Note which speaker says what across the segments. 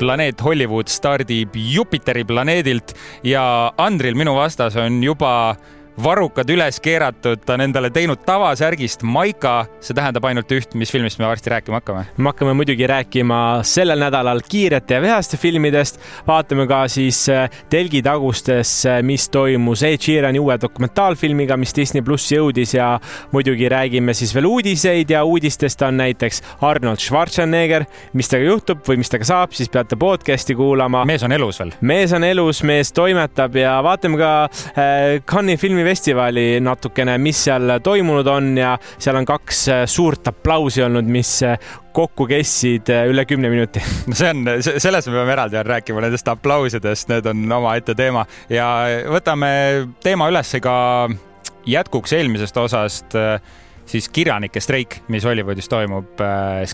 Speaker 1: planeet Hollywood stardib Jupiteri planeedilt ja Andril minu vastas on juba varrukad üles keeratud, ta on endale teinud tavasärgist maika, see tähendab ainult üht, mis filmist me varsti rääkima hakkame?
Speaker 2: me hakkame muidugi rääkima sellel nädalal kiirete ja vihaste filmidest, vaatame ka siis äh, telgitagustes, äh, mis toimus Ed Sheerani uue dokumentaalfilmiga, mis Disney pluss jõudis ja muidugi räägime siis veel uudiseid ja uudistest on näiteks Arnold Schwarzenegger, mis temaga juhtub või mis temaga saab, siis peate podcast'i kuulama.
Speaker 1: mees on elus veel?
Speaker 2: mees on elus, mees toimetab ja vaatame ka äh, Cannes'i filmi filmifestivali natukene, mis seal toimunud on ja seal on kaks äh, suurt aplausi olnud, mis äh, kokku kestsid äh, üle kümne minuti.
Speaker 1: no see on, sellest me peame eraldi rääkima, nendest aplausidest, need on omaette teema. Ja võtame teema üles ka jätkuks eelmisest osast siis kirjanike streik, mis Hollywoodis toimub,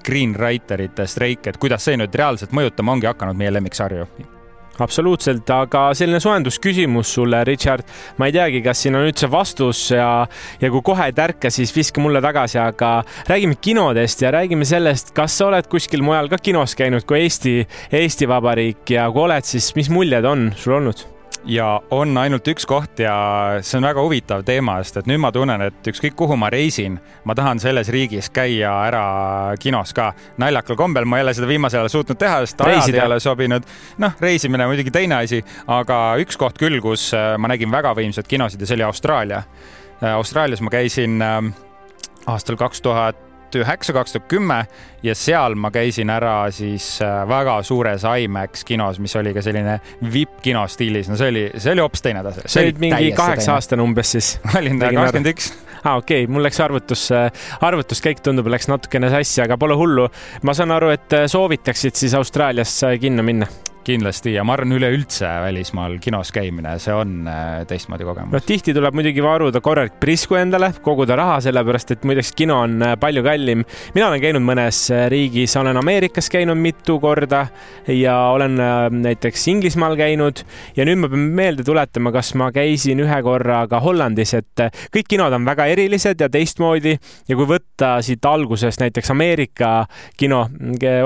Speaker 1: screenwriterite streik, et kuidas see nüüd reaalselt mõjutama ongi hakanud meie lemmiksarju
Speaker 2: absoluutselt, aga selline soojendusküsimus sulle, Richard. ma ei teagi, kas siin on üldse vastus ja, ja kui kohe ei tärka, siis viska mulle tagasi, aga räägime kinodest ja räägime sellest, kas sa oled kuskil mujal ka kinos käinud kui Eesti, Eesti Vabariik ja kui oled, siis mis muljed on sul olnud?
Speaker 1: Ja on ainult üks koht ja see on väga huvitav teema, sest et nüüd ma tunnen, et ükskõik kuhu ma reisin, ma tahan selles riigis käia ära kinos ka. naljakal kombel ma ei ole seda viimasel ajal suutnud teha, sest ajad ei ole sobinud. noh, reisimine muidugi teine asi, aga üks koht küll, kus äh, ma nägin väga võimsat kinosid ja see oli Austraalia. Äh, Austraalias ma käisin äh, aastal kaks tuhat üheksa, kaks tuhat kümme ja seal ma käisin ära siis äh, väga suures IMAX kinos, mis oli ka selline vipp-kino stiilis, no see oli, see oli hoopis teine tase.
Speaker 2: sa olid mingi kaheksa aastane umbes siis?
Speaker 1: ma olin kakskümmend üks
Speaker 2: aa ah,, okei okay., mul läks arvutus, arvutuskäik tundub, läks natukene sassi, aga pole hullu. ma saan aru, et soovitaksid siis Austraalias kinno minna
Speaker 1: kindlasti ja ma arvan, üleüldse välismaal kinos käimine, see on äh, teistmoodi kogemus.
Speaker 2: no tihti tuleb muidugi varuda korralik prisku endale, koguda raha, sellepärast et muideks kino on äh, palju kallim. mina olen käinud mõnes äh, riigis, olen Ameerikas käinud mitu korda ja olen näiteks Inglismaal käinud ja nüüd ma pean meelde tuletama, kas ma käisin ühe korra ka Hollandis, et kõik kinod on väga erilised ja teistmoodi ja kui võtta siit algusest näiteks Ameerika kino,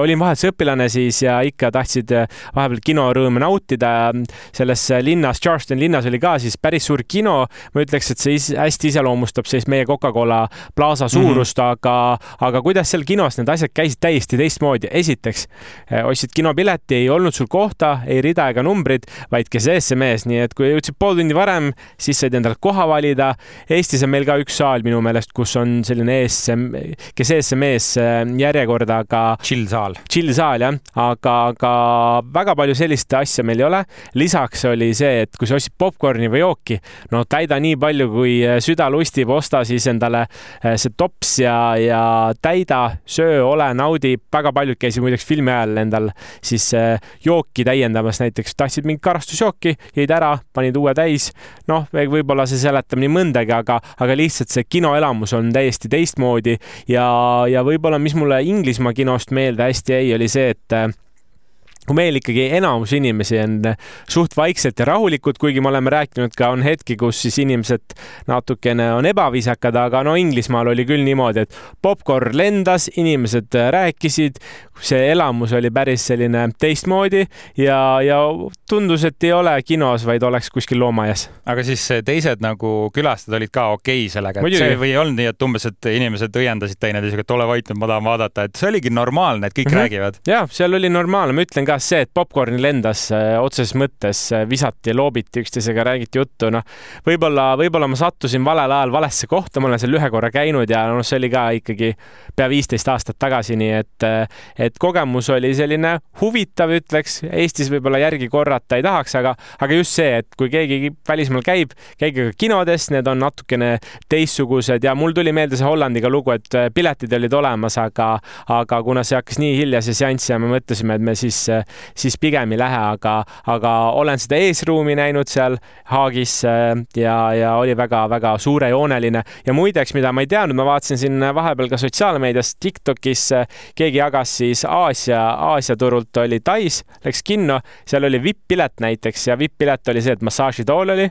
Speaker 2: olin vahetus õpilane siis ja ikka tahtsid vahepeal vahepeal kinorõõme nautida. selles linnas, Charleston linnas oli ka siis päris suur kino. ma ütleks, et see hästi iseloomustab siis meie Coca-Cola Plaza mhm. suurust mm, -hmm. aga, aga kuidas seal kinos need asjad käisid täiesti teistmoodi. esiteks eh, ostsid kinopileti, ei olnud sul kohta, ei rida ega numbrid, vaid kes SMS, nii et kui jõudsid pool tundi varem, siis said endale koha valida. Eestis on meil ka üks saal minu meelest, kus on selline ESM, kes ESM-ees eh, järjekorda, aga.
Speaker 1: chill saal.
Speaker 2: chill saal jah, aga, aga väga palju sellist asja meil ei ole. lisaks oli see, et kui sa ostsid popkorni või jooki, no täida nii palju, kui äh, süda lustib, osta siis endale äh, see tops ja, ja täida, söö, ole, naudi. väga paljud käisid muideks filmi ajal endal siis äh, jooki täiendamas, näiteks tahtsid mingit karastusjooki, jõid ära, panid uue täis. noh, võib-olla see seletab nii mõndagi, aga, aga lihtsalt see kinoelamus on täiesti teistmoodi ja, ja võib-olla, mis mulle Inglismaa kinost meelde hästi jäi, oli see, et kui meil ikkagi enamus inimesi on suht vaiksed ja rahulikud, kuigi me oleme rääkinud ka, on hetki, kus siis inimesed natukene on ebaviisakad, aga no Inglismaal oli küll niimoodi, et popkorn lendas, inimesed rääkisid, see elamus oli päris selline teistmoodi ja, ja tundus, et ei ole kinos, vaid oleks kuskil loomaaias.
Speaker 1: aga siis teised nagu külastajad olid ka okei okay sellega, et see või ei olnud nii, et umbes, et inimesed õiendasid teineteisega, et ole vait nüüd, ma tahan vaadata, et see oligi normaalne, et kõik mm -hmm. räägivad.
Speaker 2: ja seal oli normaalne, ma ütlen ka see, et popkorn lendas äh, otseses mõttes, äh, visati loobiti üksteisega, räägiti juttu, noh, võib-olla, võib-olla ma sattusin valel ajal valesse kohta, ma olen seal ühe korra käinud ja noh, see oli ka ikkagi pea viisteist aastat tagasi, nii et, äh, et kogemus oli selline huvitav, ütleks. Eestis võib-olla järgi korrata ei tahaks, aga, aga just see, et kui keegi välismaal käib, käige ka kinodes, need on natukene teistsugused ja mul tuli meelde see Hollandiga lugu, et piletid olid olemas, aga, aga kuna see hakkas nii hilja, see seanss ja me mõtlesime, et me siis, siis pigem ei lähe, aga, aga olen seda eesruumi näinud seal Haagis ja, ja oli väga-väga suurejooneline ja muideks, mida ma ei teadnud, ma vaatasin siin vahepeal ka sotsiaalmeedias Tiktokis, keegi jagas siis Aasia, Aasia turult oli Tais, läks kinno, seal oli vipp-pilet näiteks ja vipp-pilet oli see, et massaažitool oli,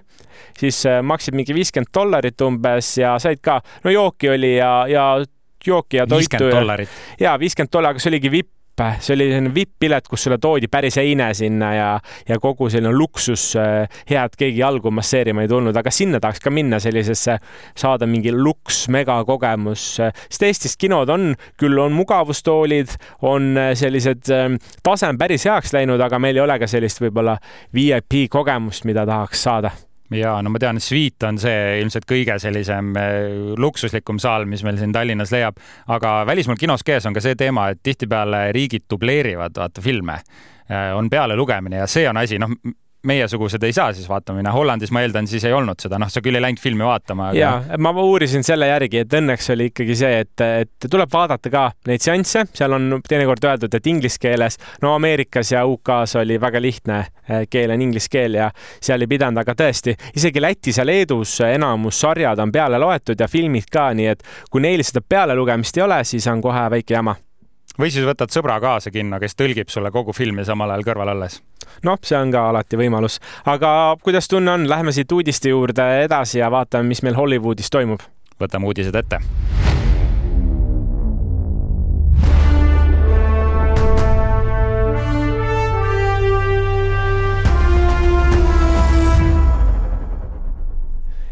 Speaker 2: siis äh, maksid mingi viiskümmend dollarit umbes ja said ka, no jooki oli ja, ja jooki ja toitu.
Speaker 1: viiskümmend dollarit.
Speaker 2: ja viiskümmend dollarit, aga see oligi vipp vipp, see oli selline vipp-pilet, kus sulle toodi päris eine sinna ja, ja kogu selline luksus, hea, et keegi jalgu masseerima ei tulnud, aga sinna tahaks ka minna sellisesse, saada mingi luks megakogemus, sest Eestis kinod on, küll on mugavustoolid, on sellised, tase on päris heaks läinud, aga meil ei ole ka sellist võib-olla VIP kogemust, mida tahaks saada
Speaker 1: ja no ma tean, Sweet on see ilmselt kõige sellisem eh, luksuslikum saal, mis meil siin Tallinnas leiab, aga välismaal kinos käes on ka see teema, et tihtipeale riigid dubleerivad vaata filme, eh, on pealelugemine ja see on asi, noh meiesugused ei saa siis vaatama minna. Hollandis ma eeldan, siis ei olnud seda, noh, sa küll ei läinud filmi vaatama
Speaker 2: aga.... ja, ma uurisin selle järgi, et õnneks oli ikkagi see, et, et tuleb vaadata ka neid seansse, seal on teinekord öeldud, et inglise keeles, no Ameerikas ja UK-s oli väga lihtne eh, keel on inglise keel ja seal ei pidanud, aga tõesti, isegi Lätis ja Leedus enamus sarjad on peale loetud ja filmid ka, nii et kui neil seda pealelugemist ei ole, siis on kohe väike jama
Speaker 1: või siis võtad sõbra kaasa kinno, kes tõlgib sulle kogu filmi samal ajal kõrval olles.
Speaker 2: Noh, see on ka alati võimalus, aga kuidas tunne on, lähme siit uudiste juurde edasi ja vaatame, mis meil Hollywoodis toimub.
Speaker 1: võtame uudised ette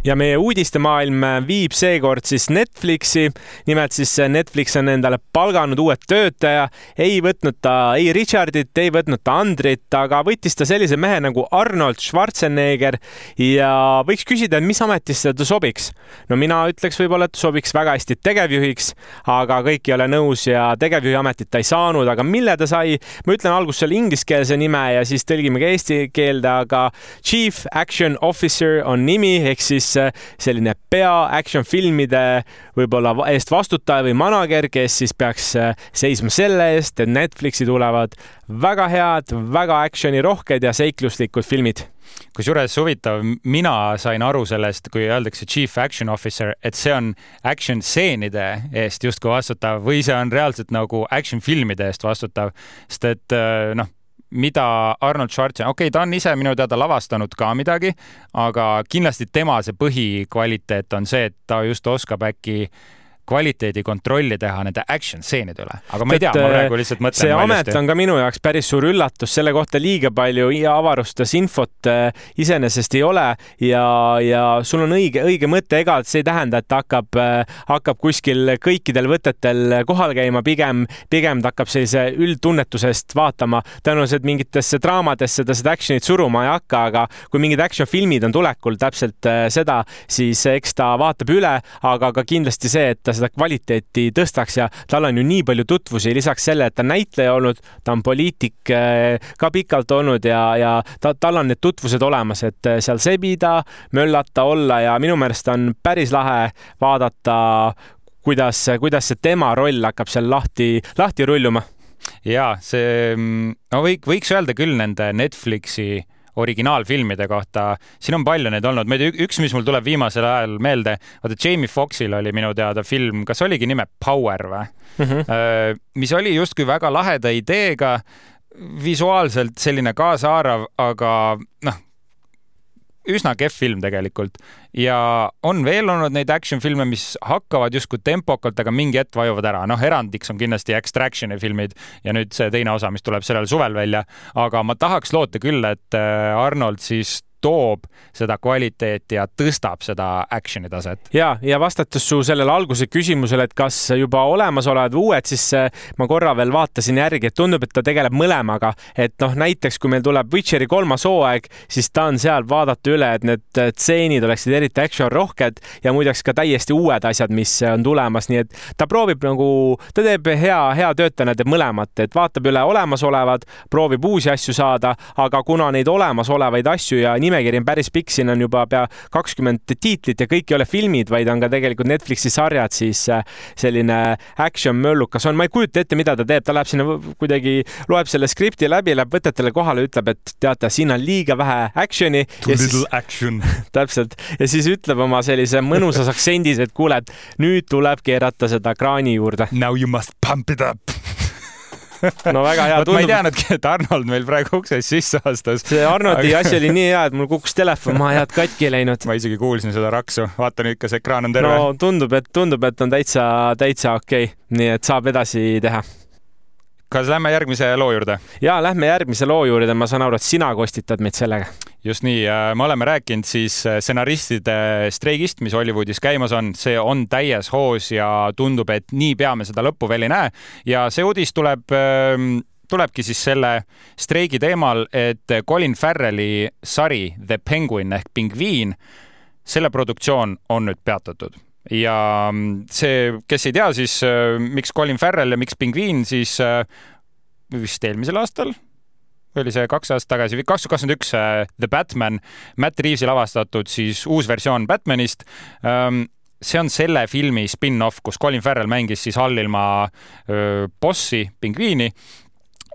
Speaker 2: ja meie uudistemaailm viib seekord siis Netflixi. nimelt siis Netflix on endale palganud uued töötaja, ei võtnud ta ei Richardit, ei võtnud ta Andrit, aga võttis ta sellise mehe nagu Arnold Schwarzenegger ja võiks küsida, et mis ametisse ta sobiks. no mina ütleks võib-olla, et sobiks väga hästi tegevjuhiks, aga kõik ei ole nõus ja tegevjuhi ametit ta ei saanud, aga mille ta sai, ma ütlen alguses selle ingliskeelse nime ja siis tõlgime ka eesti keelde, aga Chief Action Officer on nimi ehk siis selline pea action filmide võib-olla eest vastutaja või manager, kes siis peaks äh, seisma selle eest, et Netflixi tulevad väga head, väga action'i rohked ja seikluslikud filmid.
Speaker 1: Kusjuures huvitav, mina sain aru sellest, kui öeldakse chief action officer, et see on action stseenide eest justkui vastutav või see on reaalselt nagu action filmide eest vastutav, sest et äh, noh mida Arnold Schwarzenegger, okei okay,, ta on ise minu teada lavastanud ka midagi, aga kindlasti tema see põhikvaliteet on see, et ta just oskab äkki kvaliteedi kontrolli teha nende action stseenide üle, aga ma ei tea, ma praegu lihtsalt mõtlen.
Speaker 2: see amet on ka minu jaoks päris suur üllatus, selle kohta liiga palju avarustes infot äh, iseenesest ei ole ja, ja sul on õige, õige mõte, ega see ei tähenda, et ta hakkab, äh, hakkab kuskil kõikidel võtetel kohal käima, pigem, pigem ta hakkab sellise üldtunnetusest vaatama. tõenäoliselt mingitesse draamadesse ta seda action'it suruma ei hakka, aga kui mingid action filmid on tulekul täpselt äh, seda, siis eks ta vaatab üle, aga ka kindlasti see, et ta seda kvaliteeti tõstaks ja tal on ju nii palju tutvusi, lisaks sellele, et ta on näitleja olnud, ta on poliitik äh, ka pikalt olnud ja, ja ta, tal on need tutvused olemas, et äh, seal sebida, möllata, olla ja minu meelest on päris lahe vaadata, kuidas, kuidas see tema roll hakkab seal lahti, lahti rulluma.
Speaker 1: Ja see, mm, no võik, võiks öelda küll nende Netflixi originaalfilmide kohta. siin on palju neid olnud, ma ei tea, üks, mis mul tuleb viimasel ajal meelde, vaata Jamie Foxxil oli minu teada film, kas oligi nime Power või mm? -hmm. mis oli justkui väga laheda ideega, visuaalselt selline kaasaarv, aga noh, üsna kehv film tegelikult ja on veel olnud neid action filme, mis hakkavad justkui tempokalt, aga mingi hetk vajuvad ära. noh, erandiks on kindlasti Extraction'i filmid ja nüüd see teine osa, mis tuleb sellel suvel välja. aga ma tahaks loota küll, et äh, Arnold siis toob seda kvaliteeti ja tõstab seda action'i taset.
Speaker 2: ja, ja vastates su sellele alguse küsimusele, et kas juba olemasolevad uued, siis äh, ma korra veel vaatasin järgi, et tundub, et ta tegeleb mõlemaga, et noh, näiteks kui meil tuleb Witcheri kolmas hooaeg, siis ta on seal vaadata üle, et need äh, tseenid oleksid eriti action rohked ja muideks ka täiesti uued asjad, mis on tulemas, nii et ta proovib nagu, ta teeb hea, hea töötajana teeb mõlemat, et vaatab üle olemasolevad, proovib uusi asju saada, aga kuna neid olemasolevaid asju ja nimekiri on päris pikk, siin on juba pea kakskümmend tiitlit ja kõik ei ole filmid, vaid on ka tegelikult Netflixi sarjad, siis äh, selline action möllukas on, ma ei kujuta ette, mida ta teeb, ta läheb sinna kuidagi, loeb selle skripti läbi, läheb võtetele kohale, ütleb, et teate, siin on liiga vähe action'i.
Speaker 1: Too little siis, action.
Speaker 2: Täpselt, ja siis ütleb oma sellise mõnusas aktsendis, et kuule, et nüüd tuleb keerata seda kraani juurde.
Speaker 1: Now you must pump it up
Speaker 2: no väga hea
Speaker 1: tundub. ma ei teadnudki, et Arnold meil praegu uksest sisse astus.
Speaker 2: see Arnoldi aga... asi oli nii hea, et mul kukkus telefon maha, head katki läinud.
Speaker 1: ma isegi kuulsin seda raksu, vaata nüüd, kas ekraan on terve.
Speaker 2: no tundub, et tundub, et on täitsa, täitsa okei okay., nii et saab edasi teha
Speaker 1: kas lähme järgmise loo juurde?
Speaker 2: ja lähme järgmise loo juurde, ma saan aru, et sina kostitad meid sellega.
Speaker 1: Just nii, me oleme rääkinud siis äh, stsenaristide streigist, mis Hollywoodis käimas on, see on täies hoos ja tundub, et niipea me seda lõppu veel ei näe. Ja see uudis tuleb ähm, tulebki siis selle streigi teemal, et Colin Farrelli sari The Penguin ehk Pingviin, selle produktsioon on nüüd peatatud. Ja mm, see, kes ei tea, siis äh, miks Colin Farrell ja miks Pingviin, siis äh, vist eelmisel aastal oli see kaks aastat tagasi, kaks tuhat kakskümmend üks äh, The Batman, Matt Reavesi lavastatud siis uus versioon Batmanist. Ähm, see on selle filmi spin-off, kus Colin Farrell mängis siis allilma bossi, pingviini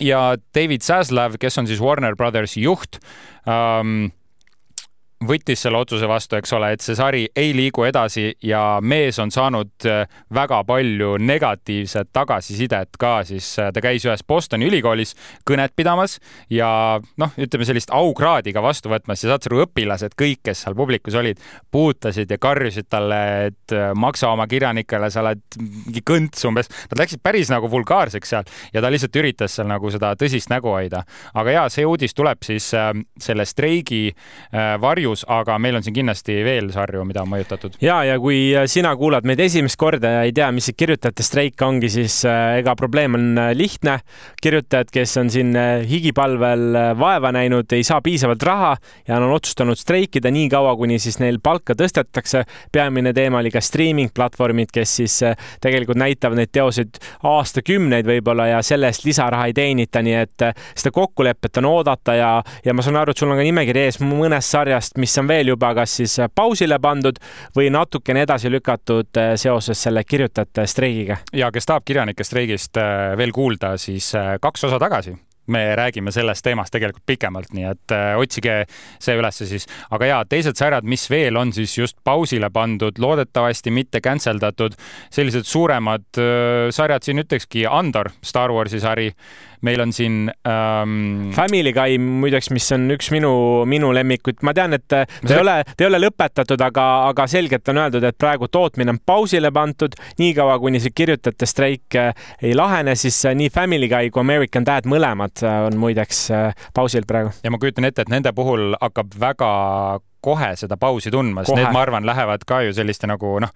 Speaker 1: ja David Zaslav, kes on siis Warner Brothersi juht ähm, võttis selle otsuse vastu, eks ole, et see sari ei liigu edasi ja mees on saanud äh, väga palju negatiivset tagasisidet ka, siis äh, ta käis ühes Bostoni ülikoolis kõnet pidamas ja noh, ütleme sellist aukraadi ka vastu võtmas ja saad sa aru, õpilased, kõik, kes seal publikus olid, puutasid ja karjusid talle, et äh, maksa oma kirjanikele, sa oled mingi kõnts umbes. Nad läksid päris nagu vulgaarseks seal ja ta lihtsalt üritas seal nagu seda tõsist nägu hoida. aga ja see uudis tuleb siis selle streigi varju ilus, aga meil on siin kindlasti veel sarju, mida on mõjutatud.
Speaker 2: ja, ja kui sina kuulad meid esimest korda ja ei tea, mis see kirjutajate streik ongi, siis äh, ega probleem on äh, lihtne. kirjutajad, kes on siin äh, higipalvel vaeva näinud, ei saa piisavalt raha ja on otsustanud streikida nii kaua, kuni siis neil palka tõstetakse. peamine teema oli ka streaming platvormid, kes siis tegelikult näitavad neid teoseid aastakümneid võib-olla ja selle eest lisaraha ei teenita, nii et seda kokkulepet on oodata ja, ja ma saan aru, et sul on ka nimekiri ees mõnest sarjast, mis on veel juba kas siis pausile pandud või natukene edasi lükatud eh, seoses selle kirjutajate streigiga.
Speaker 1: ja kes tahab kirjanike streigist eh, veel kuulda, siis kaks osa tagasi me räägime sellest teemast tegelikult pikemalt, nii et äh, otsige see ülesse siis. aga ja teised sarjad, mis veel on siis just pausile pandud, loodetavasti mitte cancel datud, sellised suuremad äh, sarjad siin ütlekski Andor, Star Warsi sari meil on siin ähm....
Speaker 2: Family Guy muideks, mis on üks minu, minu lemmikuid, ma tean, et ta see... ei ole, ta ei ole lõpetatud, aga, aga selgelt on öeldud, et praegu tootmine on pausile pandud, niikaua kuni see kirjutajate streik äh, ei lahene, siis äh, nii Family Guy kui American Dad mõlemad äh, on muideks pausil praegu.
Speaker 1: ja ma kujutan ette, et nende puhul hakkab väga kohe seda pausi tundma, sest need, ma arvan, lähevad ka ju selliste nagu noh,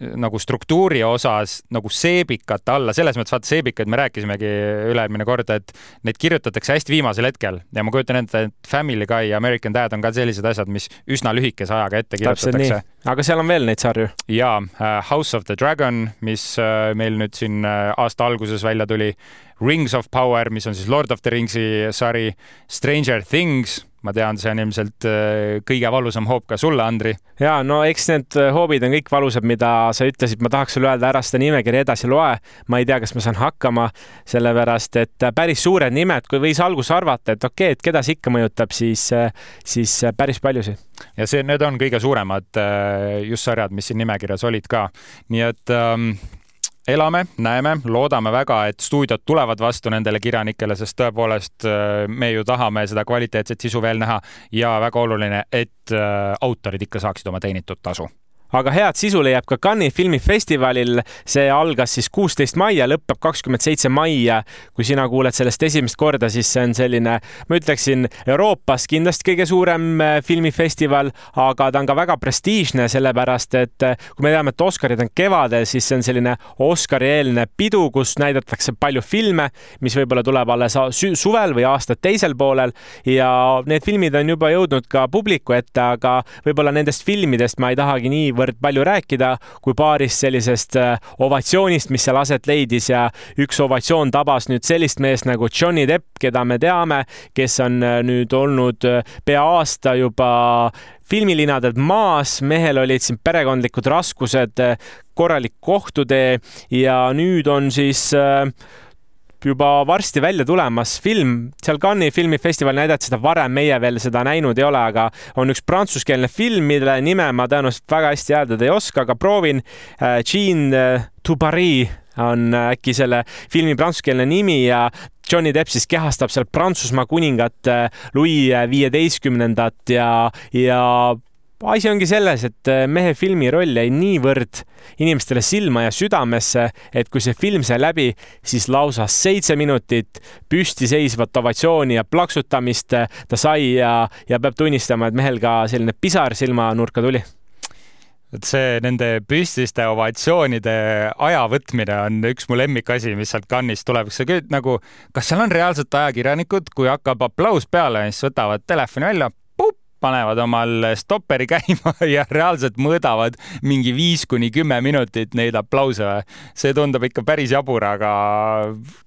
Speaker 1: nagu struktuuri osas nagu seebikate alla, selles mõttes vaata seebikaid me rääkisimegi üle-eelmine kord, et neid kirjutatakse hästi viimasel hetkel ja ma kujutan ette, et Family Guy ja American Dad on ka sellised asjad, mis üsna lühikese ajaga ette kirjutatakse.
Speaker 2: aga seal on veel neid sarju?
Speaker 1: ja uh, House of the Dragon, mis uh, meil nüüd siin uh, aasta alguses välja tuli, Rings of Power, mis on siis Lord of the Ringsi sari, Stranger Things ma tean, see on ilmselt äh, kõige valusam hoop ka sulle, Andri.
Speaker 2: ja no eks need äh, hoobid on kõik valusad, mida sa ütlesid, ma tahaks sulle öelda, ära seda nimekirja edasi loe. ma ei tea, kas ma saan hakkama, sellepärast et äh, päris suured nimed, kui võis alguses arvata, et okei okay,, et keda see ikka mõjutab, siis, siis päris paljusid.
Speaker 1: ja see, need on kõige suuremad just sarjad, mis siin nimekirjas olid ka, nii et ähm, elame, näeme, loodame väga, et stuudiod tulevad vastu nendele kirjanikele, sest tõepoolest äh, me ju tahame seda kvaliteetset sisu veel näha ja väga oluline, et äh, autorid ikka saaksid oma teenitud tasu
Speaker 2: aga head sisu leiab ka Cannes'i filmifestivalil. see algas siis kuusteist mai ja lõpeb kakskümmend seitse mai kui sina kuuled sellest esimest korda, siis see on selline, ma ütleksin, Euroopas kindlasti kõige suurem äh, filmifestival, aga ta on ka väga prestiižne, sellepärast et äh, kui me teame, et Oscarid on kevadel, siis see on selline Oscari-eelne pidu, kus näidatakse palju filme, mis võib-olla tuleb alles suvel või aasta teisel poolel ja need filmid on juba jõudnud ka publiku ette, aga võib-olla nendest filmidest ma ei tahagi nii niivõrd palju rääkida kui paarist sellisest äh, ovatsioonist, mis seal aset leidis ja üks ovatsioon tabas nüüd sellist meest nagu Johnny Depp, keda me teame, kes on äh, nüüd olnud äh, pea aasta juba filmilinadelt maas, mehel olid siin perekondlikud raskused, korralik kohtutee ja nüüd on siis äh, juba varsti välja tulemas film, seal Cannes'i filmifestivalil näidati seda varem, meie veel seda näinud ei ole, aga on üks prantsuskeelne film, mille nime ma tõenäoliselt väga hästi hääldada ei oska, aga proovin. Äh, Jean äh, Tubari on äh, äkki selle filmi prantsuskeelne nimi ja Johnny Depp siis kehastab seal Prantsusmaa kuningat Louis viieteistkümnendat ja, ja asi ongi selles, et äh, mehe filmi roll jäi niivõrd inimestele silma ja südamesse, et kui see film sai läbi, siis lausa seitse minutit püstiseisvat ovatsiooni ja plaksutamist ta sai ja, ja peab tunnistama, et mehel ka selline pisar silmanurka tuli.
Speaker 1: Et see nende püstiste ovatsioonide aja võtmine on üks mu lemmikasi, mis sealt Cannes'ist tuleb, sa küll nagu, kas seal on reaalselt ajakirjanikud, kui hakkab aplaus peale, siis võtavad telefoni välja, panevad omal stopperi käima ja reaalselt mõõdavad mingi viis kuni kümme minutit neid aplause. see tundub ikka päris jabur, aga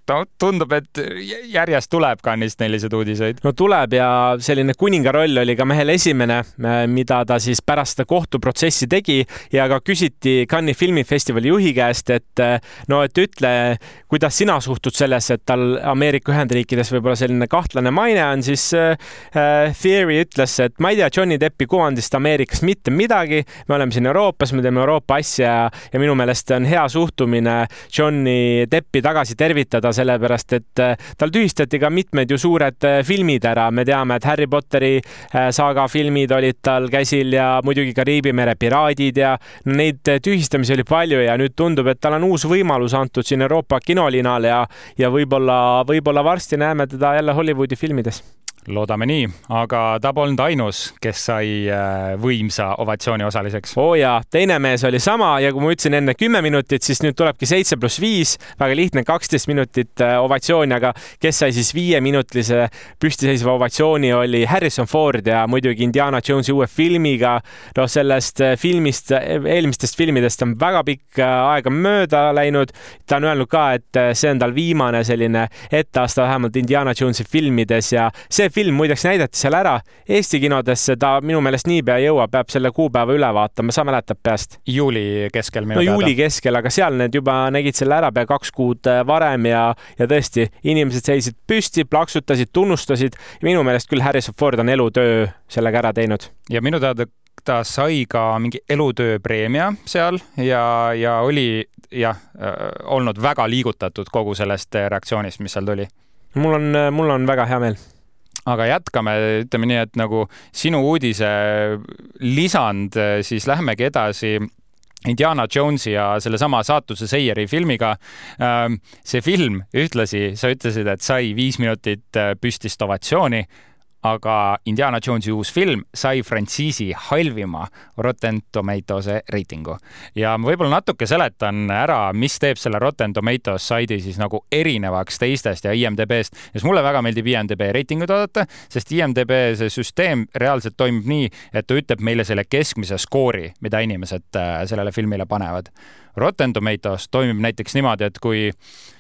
Speaker 1: no tundub, et järjest tuleb Cannes'ist selliseid uudiseid.
Speaker 2: no tuleb ja selline kuninga roll oli ka mehel esimene, mida ta siis pärast seda kohtuprotsessi tegi ja ka küsiti Cannes'i filmifestivali juhi käest, et no et ütle, kuidas sina suhtud sellesse, et tal Ameerika Ühendriikides võib-olla selline kahtlane maine on, siis äh, Theory ütles, et ma ei tea Johnny Deppi kuvandist Ameerikas mitte midagi. me oleme siin Euroopas, me teeme Euroopa asja ja, ja minu meelest on hea suhtumine Johnny Deppi tagasi tervitada, sellepärast et äh, tal tühistati ka mitmed ju suured äh, filmid ära. me teame, et Harry Potteri äh, saaga filmid olid tal käsil ja muidugi Kariibi mere piraadid ja neid tühistamisi oli palju ja nüüd tundub, et tal on uus võimalus antud siin Euroopa kinolinal ja, ja võib-olla, võib-olla varsti näeme teda jälle Hollywoodi filmides
Speaker 1: loodame nii, aga ta polnud ainus, kes sai äh, võimsa ovatsiooni osaliseks.
Speaker 2: oo oh jaa, teine mees oli sama ja kui ma ütlesin enne kümme minutit, siis nüüd tulebki seitse pluss viis, väga lihtne, kaksteist minutit äh, ovatsiooni, aga kes sai siis viieminutilise püstiseisva ovatsiooni, oli Harrison Ford ja muidugi Indiana Jonesi uue filmiga. noh, sellest äh, filmist, eelmistest filmidest on väga pikk aega mööda läinud. ta on öelnud ka, et see on tal viimane selline etteaste vähemalt Indiana Jonesi filmides ja see film muideks näidati seal ära Eesti kinodesse, ta minu meelest niipea ei jõua, peab selle kuupäeva üle vaatama, sa mäletad peast?
Speaker 1: juuli keskel
Speaker 2: minu no, teada. juuli keskel, aga seal need juba nägid selle ära pea kaks kuud äh, varem ja, ja tõesti, inimesed seisid püsti, plaksutasid, tunnustasid. minu meelest küll Harrison Ford on elutöö sellega ära teinud.
Speaker 1: ja minu teada ta sai ka mingi elutööpreemia seal ja, ja oli jah äh,, olnud väga liigutatud kogu sellest reaktsioonist, mis seal tuli.
Speaker 2: mul on, mul on väga hea meel
Speaker 1: aga jätkame, ütleme nii, et nagu sinu uudise lisand, siis lähmegi edasi Indiana Jonesi ja sellesama saatuse Seieri filmiga. Ähm, see film ühtlasi, sa ütlesid, et sai viis minutit püstist ovatsiooni aga Indiana Jonesi uus film sai frantsiisi halvima Rotten Tomatoes'e reitingu. ja ma võib-olla natuke seletan ära, mis teeb selle Rotten Tomatoes saidi siis nagu erinevaks teistest ja IMDB-st, sest mulle väga meeldib IMDB reitinguid vaadata, sest IMDB see süsteem reaalselt toimib nii, et ta ütleb meile selle keskmise skoori, mida inimesed äh, sellele filmile panevad. Rotten Tomatoes toimib näiteks niimoodi, et kui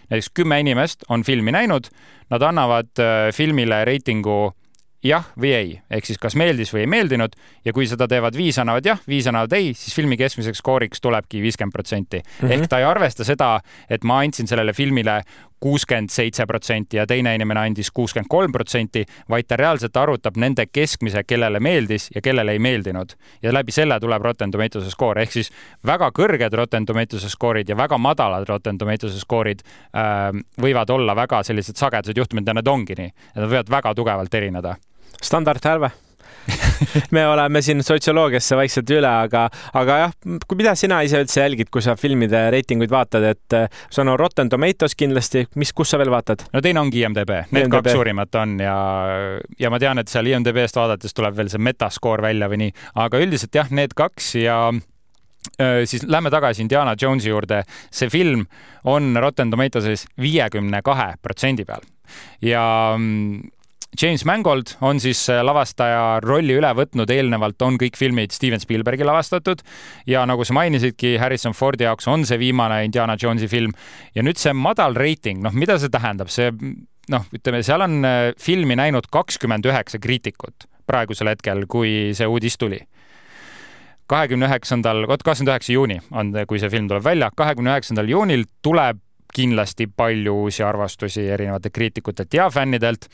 Speaker 1: näiteks kümme inimest on filmi näinud, nad annavad äh, filmile reitingu jah või ei, ehk siis kas meeldis või ei meeldinud ja kui seda teevad viis annavad jah, viis annavad ei, siis filmi keskmiseks skooriks tulebki viiskümmend protsenti. Mhm. ehk ta ei arvesta seda, et ma andsin sellele filmile kuuskümmend seitse protsenti ja teine inimene andis kuuskümmend kolm protsenti, vaid ta reaalselt arvutab nende keskmise, kellele meeldis ja kellele ei meeldinud. ja läbi selle tuleb Rotten Tomatoes'e skoor, ehk siis väga kõrged Rotten Tomatoes'e skoorid ja väga madalad Rotten Tomatoes'e skoorid äh, võivad olla väga sellised sagedased juhtumid ja need ongi nii. Nad võivad väga tugevalt erineda
Speaker 2: standardhärve me oleme siin sotsioloogiasse vaikselt üle, aga, aga jah, mida sina ise üldse jälgid, kui sa filmide reitinguid vaatad, et sul on Rotten Tomatoes kindlasti, mis, kus sa veel vaatad?
Speaker 1: no teine ongi IMDB, need IMDB. kaks suurimat on ja, ja ma tean, et seal IMDB-st vaadates tuleb veel see metaskoor välja või nii, aga üldiselt jah, need kaks ja siis lähme tagasi Indiana Jonesi juurde. see film on Rotten Tomatoes'is viiekümne kahe protsendi peal ja mm, James Mangold on siis äh, lavastaja rolli üle võtnud, eelnevalt on kõik filmid Steven Spielbergi lavastatud. Ja nagu sa mainisidki, Harrison Fordi jaoks on see viimane Indiana Jonesi film. Ja nüüd see madal reiting, noh, mida see tähendab, see noh, ütleme, seal on äh, filmi näinud kakskümmend üheksa kriitikut praegusel hetkel, kui see uudis tuli. kahekümne üheksandal, vot kakskümmend üheksa juuni on, kui see film tuleb välja, kahekümne üheksandal juunil tuleb kindlasti palju uusi arvastusi erinevatelt kriitikutelt ja fännidelt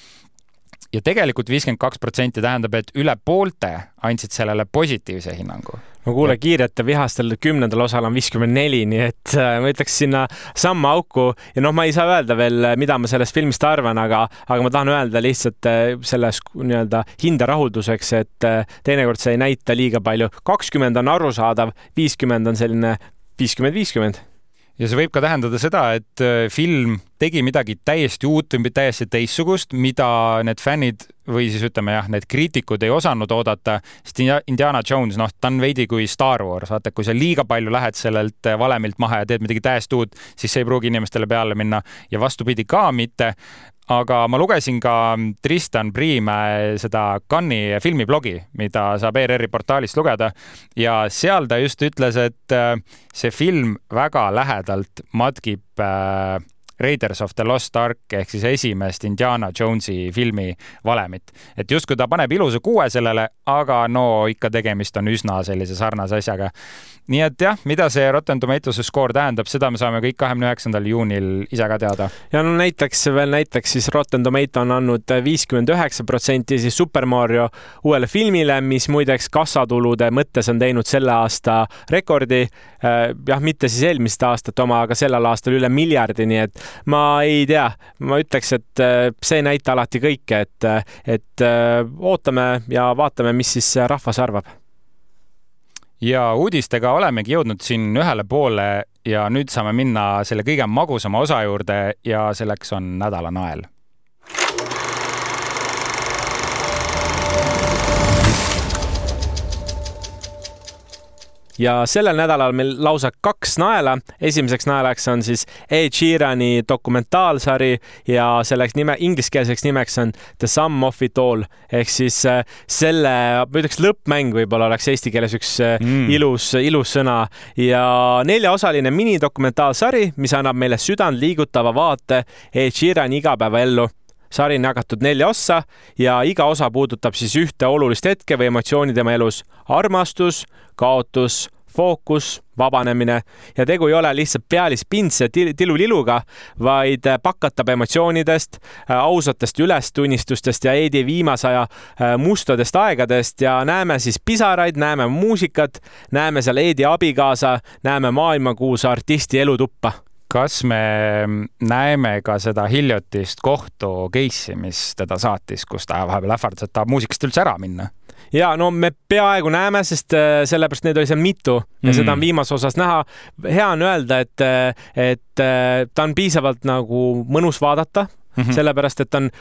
Speaker 1: ja tegelikult viiskümmend kaks protsenti tähendab, et üle poolte andsid sellele positiivse hinnangu.
Speaker 2: No kuule, Kiirete vihastel kümnendal osal on viiskümmend neli, nii et äh, ma ütleks sinna samma auku. Ja noh, ma ei saa öelda veel, mida ma sellest filmist arvan, aga, aga ma tahan öelda lihtsalt äh, selles nii-öelda hinde rahulduseks, et äh, teinekord see ei näita liiga palju. kakskümmend on arusaadav, viiskümmend on selline viiskümmend, viiskümmend
Speaker 1: ja see võib ka tähendada seda, et äh, film tegi midagi täiesti uut või täiesti teistsugust, mida need fännid või siis ütleme jah, need kriitikud ei osanud oodata, sest Indiana Jones, noh, ta on veidi kui Star Wars, vaata, kui sa liiga palju lähed sellelt äh, valemilt maha ja teed midagi täiesti uut, siis see ei pruugi inimestele peale minna. Ja vastupidi ka mitte aga ma lugesin ka Tristan Priimäe seda Cannes'i filmiblogi, mida saab ERR-i portaalist lugeda ja seal ta just ütles, et äh, see film väga lähedalt matkib äh, Raiders of the Lost Ark ehk siis esimest Indiana Jonesi filmi valemit. et justkui ta paneb ilusa kuue sellele, aga no ikka tegemist on üsna sellise sarnase asjaga nii et jah, mida see Rotten Tomatoes'e skoor tähendab, seda me saame kõik kahekümne üheksandal juunil ise ka teada.
Speaker 2: ja no näiteks veel näiteks siis Rotten Tomato on andnud viiskümmend üheksa protsenti siis Super Mario uuele filmile, mis muideks kassatulude mõttes on teinud selle aasta rekordi. Äh, jah, mitte siis eelmist aastat oma, aga sellel aastal üle miljardi, nii et ma ei tea, ma ütleks, et äh, see ei näita alati kõike, et, et äh, ootame ja vaatame, mis siis rahvas arvab.
Speaker 1: Ja uudistega olemegi jõudnud siin ühele poole ja nüüd saame minna selle kõige magusama osa juurde ja selleks on nädala nael
Speaker 2: ja sellel nädalal meil lausa kaks naela. esimeseks naelaks on siis Ed Sheerani dokumentaalsari ja selleks nime, ingliskeelseks nimeks on The Sum of It All ehk siis äh, selle, ma ütleks lõppmäng võib-olla oleks eesti keeles üks äh, mm. ilus, ilus sõna ja neljaosaline minidokumentaalsari, mis annab meile südantliigutava vaate Ed Sheerani igapäevaellu sari on jagatud nelja ossa ja iga osa puudutab siis ühte olulist hetke või emotsiooni tema elus. armastus, kaotus, fookus, vabanemine ja tegu ei ole lihtsalt pealispindse tiluliluga, vaid pakatab emotsioonidest, ausatest ülestunnistustest ja Eedi viimase aja äh, mustadest aegadest ja näeme siis pisaraid, näeme muusikat, näeme seal Eedi abikaasa, näeme maailmakuulsa artisti elutuppa
Speaker 1: kas me näeme ka seda hiljutist kohtu case'i, mis teda saatis, kus ta vahepeal ähvardas, et tahab muusikast üldse ära minna?
Speaker 2: ja no me peaaegu näeme, sest äh, sellepärast neid oli seal mitu ja mm. seda on viimases osas näha. hea on öelda, et, äh, et äh, ta on piisavalt nagu mõnus vaadata mm, -hmm. sellepärast et ta on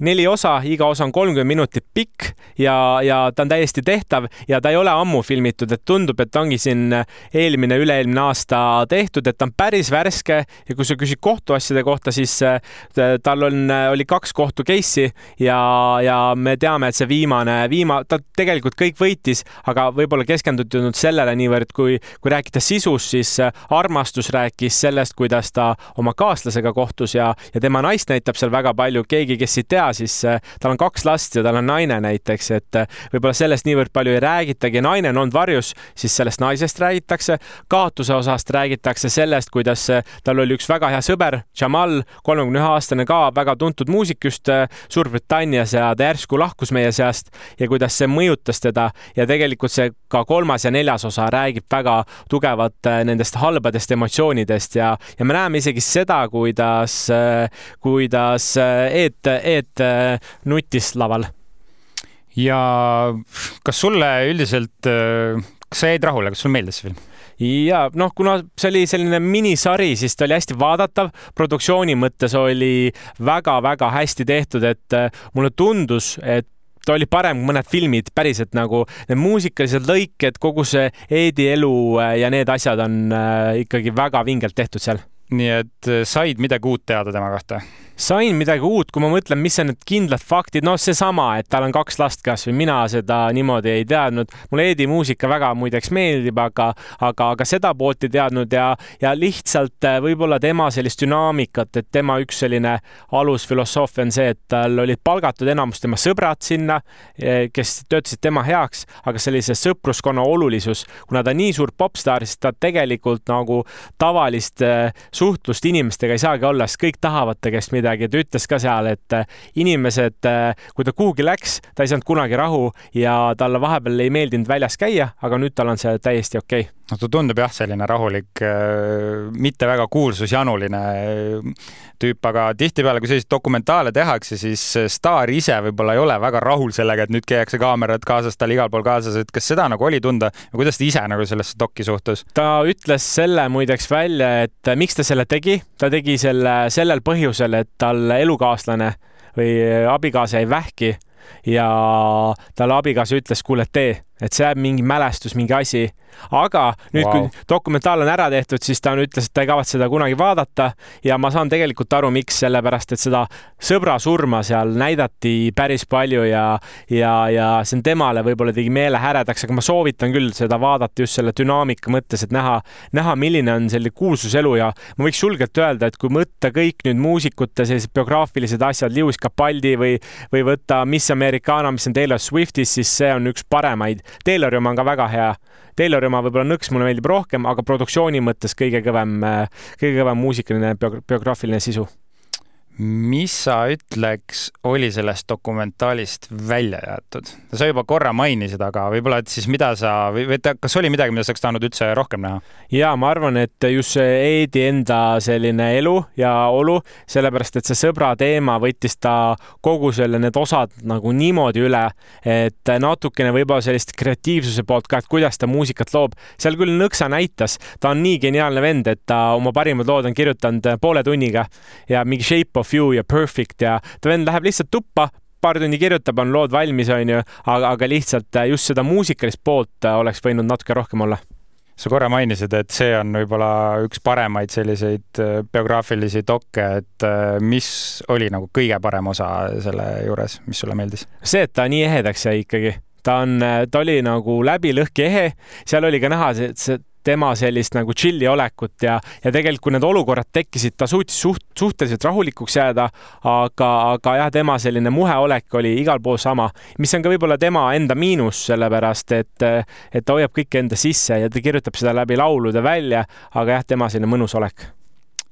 Speaker 2: neli osa, iga osa on kolmkümmend minutit pikk ja, ja ta on täiesti tehtav ja ta ei ole ammu filmitud, et tundub, et ongi siin eelmine, üle-eelmine aasta tehtud, et ta on päris värske ja kui sa küsid kohtuasjade kohta, siis äh, tal on, oli kaks kohtu case'i ja, ja me teame, et see viimane, viima-, ta tegelikult kõik võitis, aga võib-olla keskenduti nüüd sellele niivõrd, kui, kui rääkida sisust, siis äh, armastus rääkis sellest, kuidas ta oma kaaslasega kohtus ja, ja tema naist näitab seal väga palju, keegi, kes ei tea, tea, siis äh, tal on kaks last ja tal on naine näiteks, et äh, võib-olla sellest niivõrd palju ei räägitagi, naine on olnud varjus, siis sellest naisest räägitakse. kaotuse osast räägitakse sellest, kuidas äh, tal oli üks väga hea sõber, Jamal, kolmekümne ühe aastane ka väga tuntud muusik just Suurbritannias ja ta järsku lahkus meie seast ja kuidas see mõjutas teda ja tegelikult see ka kolmas ja neljas osa räägib väga tugevalt nendest halbadest emotsioonidest ja, ja me näeme isegi seda, kuidas, kuidas Eet, Eet olid äh, nutis laval.
Speaker 1: ja kas sulle üldiselt, äh, kas sa jäid rahule, kas sulle meeldis see film?
Speaker 2: ja noh, kuna see oli selline minisari, siis ta oli hästi vaadatav, produktsiooni mõttes oli väga-väga hästi tehtud, et äh, mulle tundus, et ta oli parem kui mõned filmid, päriselt nagu need muusikalised lõiked, kogu see Eedi elu ja need asjad on ikkagi väga vingelt tehtud seal.
Speaker 1: Nii et said midagi uut teada tema kohta?
Speaker 2: sain midagi uut, kui ma mõtlen, mis on need kindlad faktid, noh, seesama, et tal on kaks last kasvõi, mina seda niimoodi ei teadnud. mulle Eedi muusika väga muideks meeldib, aga, aga, aga seda poolt ei teadnud ja, ja lihtsalt äh, võib-olla tema sellist dünaamikat, et tema üks selline alusfilosoofia on see, et tal olid palgatud enamus tema sõbrad sinna, eh, kes töötasid tema heaks, aga sellise sõpruskonna olulisus, kuna ta nii suur popstaar, siis ta tegelikult nagu tavalist äh, suhtlust inimestega ei saagi olla, sest kõik tahavad ta käest midagi. ta ütles ka seal, et äh, inimesed, äh, kui ta kuhugi läks, ta ei saanud kunagi rahu ja talle vahepeal ei meeldinud väljas käia, aga nüüd tal on see täiesti okei okay
Speaker 1: no ta tundub jah, selline rahulik, mitte väga kuulsusjanuline tüüp, aga tihtipeale, kui selliseid dokumentaale tehakse, siis staar ise võib-olla ei ole väga rahul sellega, et nüüd käiakse kaamerad kaasas, tal igal pool kaasas, et kas seda nagu oli tunda ja kuidas ta ise nagu sellesse dokki suhtus?
Speaker 2: ta ütles selle muideks välja, et miks ta selle tegi, ta tegi selle sellel põhjusel, et tal elukaaslane või abikaasa jäi vähki ja talle abikaasa ütles, kuule, tee, et see jääb mingi mälestus, mingi asi aga nüüd wow., kui dokumentaal on ära tehtud, siis ta on, ütles, et ta ei kavatse seda kunagi vaadata ja ma saan tegelikult aru, miks, sellepärast et seda sõbra surma seal näidati päris palju ja, ja, ja see on temale võib-olla tegi meele häredaks, aga ma soovitan küll seda vaadata just selle dünaamika mõttes, et näha, näha, milline on selline kuulsuselu ja ma võiks julgelt öelda, et kui võtta kõik nüüd muusikute sellised biograafilised asjad, Lewis Capaldi või, või võtta Miss Americana, mis on Taylor Swiftis, siis see on üks paremaid. Taylori oma on ka väga hea. Taylori oma võib-olla nõks mulle meeldib rohkem, aga produktsiooni mõttes kõige kõvem, kõige kõvem muusikaline biograafiline sisu
Speaker 1: mis sa ütleks, oli sellest dokumentaalist välja jäetud? sa juba korra mainisid, aga võib-olla, et siis mida sa või, või kas oli midagi, mida sa oleks tahtnud üldse rohkem näha?
Speaker 2: ja ma arvan, et just see Eedi enda selline elu ja olu, sellepärast et see sõbra teema võttis ta kogu selle, need osad nagu niimoodi üle, et natukene võib-olla sellist kreatiivsuse poolt ka, et kuidas ta muusikat loob. seal küll Nõksa näitas, ta on nii geniaalne vend, et ta oma parimad lood on kirjutanud poole tunniga ja mingi Shape of You ja Perfect ja ta vend läheb lihtsalt tuppa, paar tundi kirjutab, on lood valmis, onju, aga, aga lihtsalt äh, just seda muusikalist poolt äh, oleks võinud natuke rohkem olla
Speaker 1: sa korra mainisid, et see on võib-olla üks paremaid selliseid äh, biograafilisi dokke, et mis oli nagu kõige parem osa selle juures, mis sulle meeldis?
Speaker 2: see, et ta nii ehedaks jäi ikkagi ta on, ta oli nagu läbi lõhki ehe, seal oli ka näha see, see tema sellist nagu chill'i olekut ja, ja tegelikult, kui need olukorrad tekkisid, ta suutis suht, suhteliselt rahulikuks jääda, aga, aga jah, tema selline muhe olek oli igal pool sama, mis on ka võib-olla tema enda miinus, sellepärast et, et ta hoiab kõike enda sisse ja ta kirjutab seda läbi laulude välja, aga jah, tema selline mõnus olek.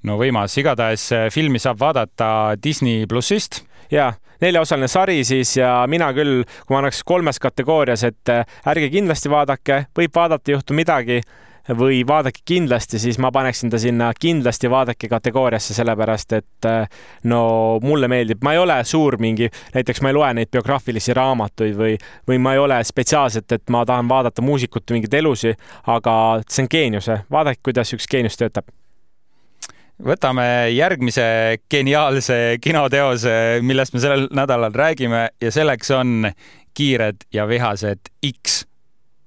Speaker 1: no võimas, igatahes filmi saab vaadata Disney plussist
Speaker 2: ja neljaosaline sari siis ja mina küll, kui ma annaks kolmes kategoorias, et ärge kindlasti vaadake, võib vaadata, ei juhtu midagi või vaadake kindlasti, siis ma paneksin ta sinna kindlasti vaadake kategooriasse, sellepärast et äh, no mulle meeldib, ma ei ole suur mingi, näiteks ma ei loe neid biograafilisi raamatuid või, või ma ei ole spetsiaalselt, et ma tahan vaadata muusikute mingeid elusi, aga see on geenius, vaadake, kuidas üks geenius töötab.
Speaker 1: Võtame järgmise geniaalse kinoteose, millest me sellel nädalal räägime ja selleks on Kiired ja vihased X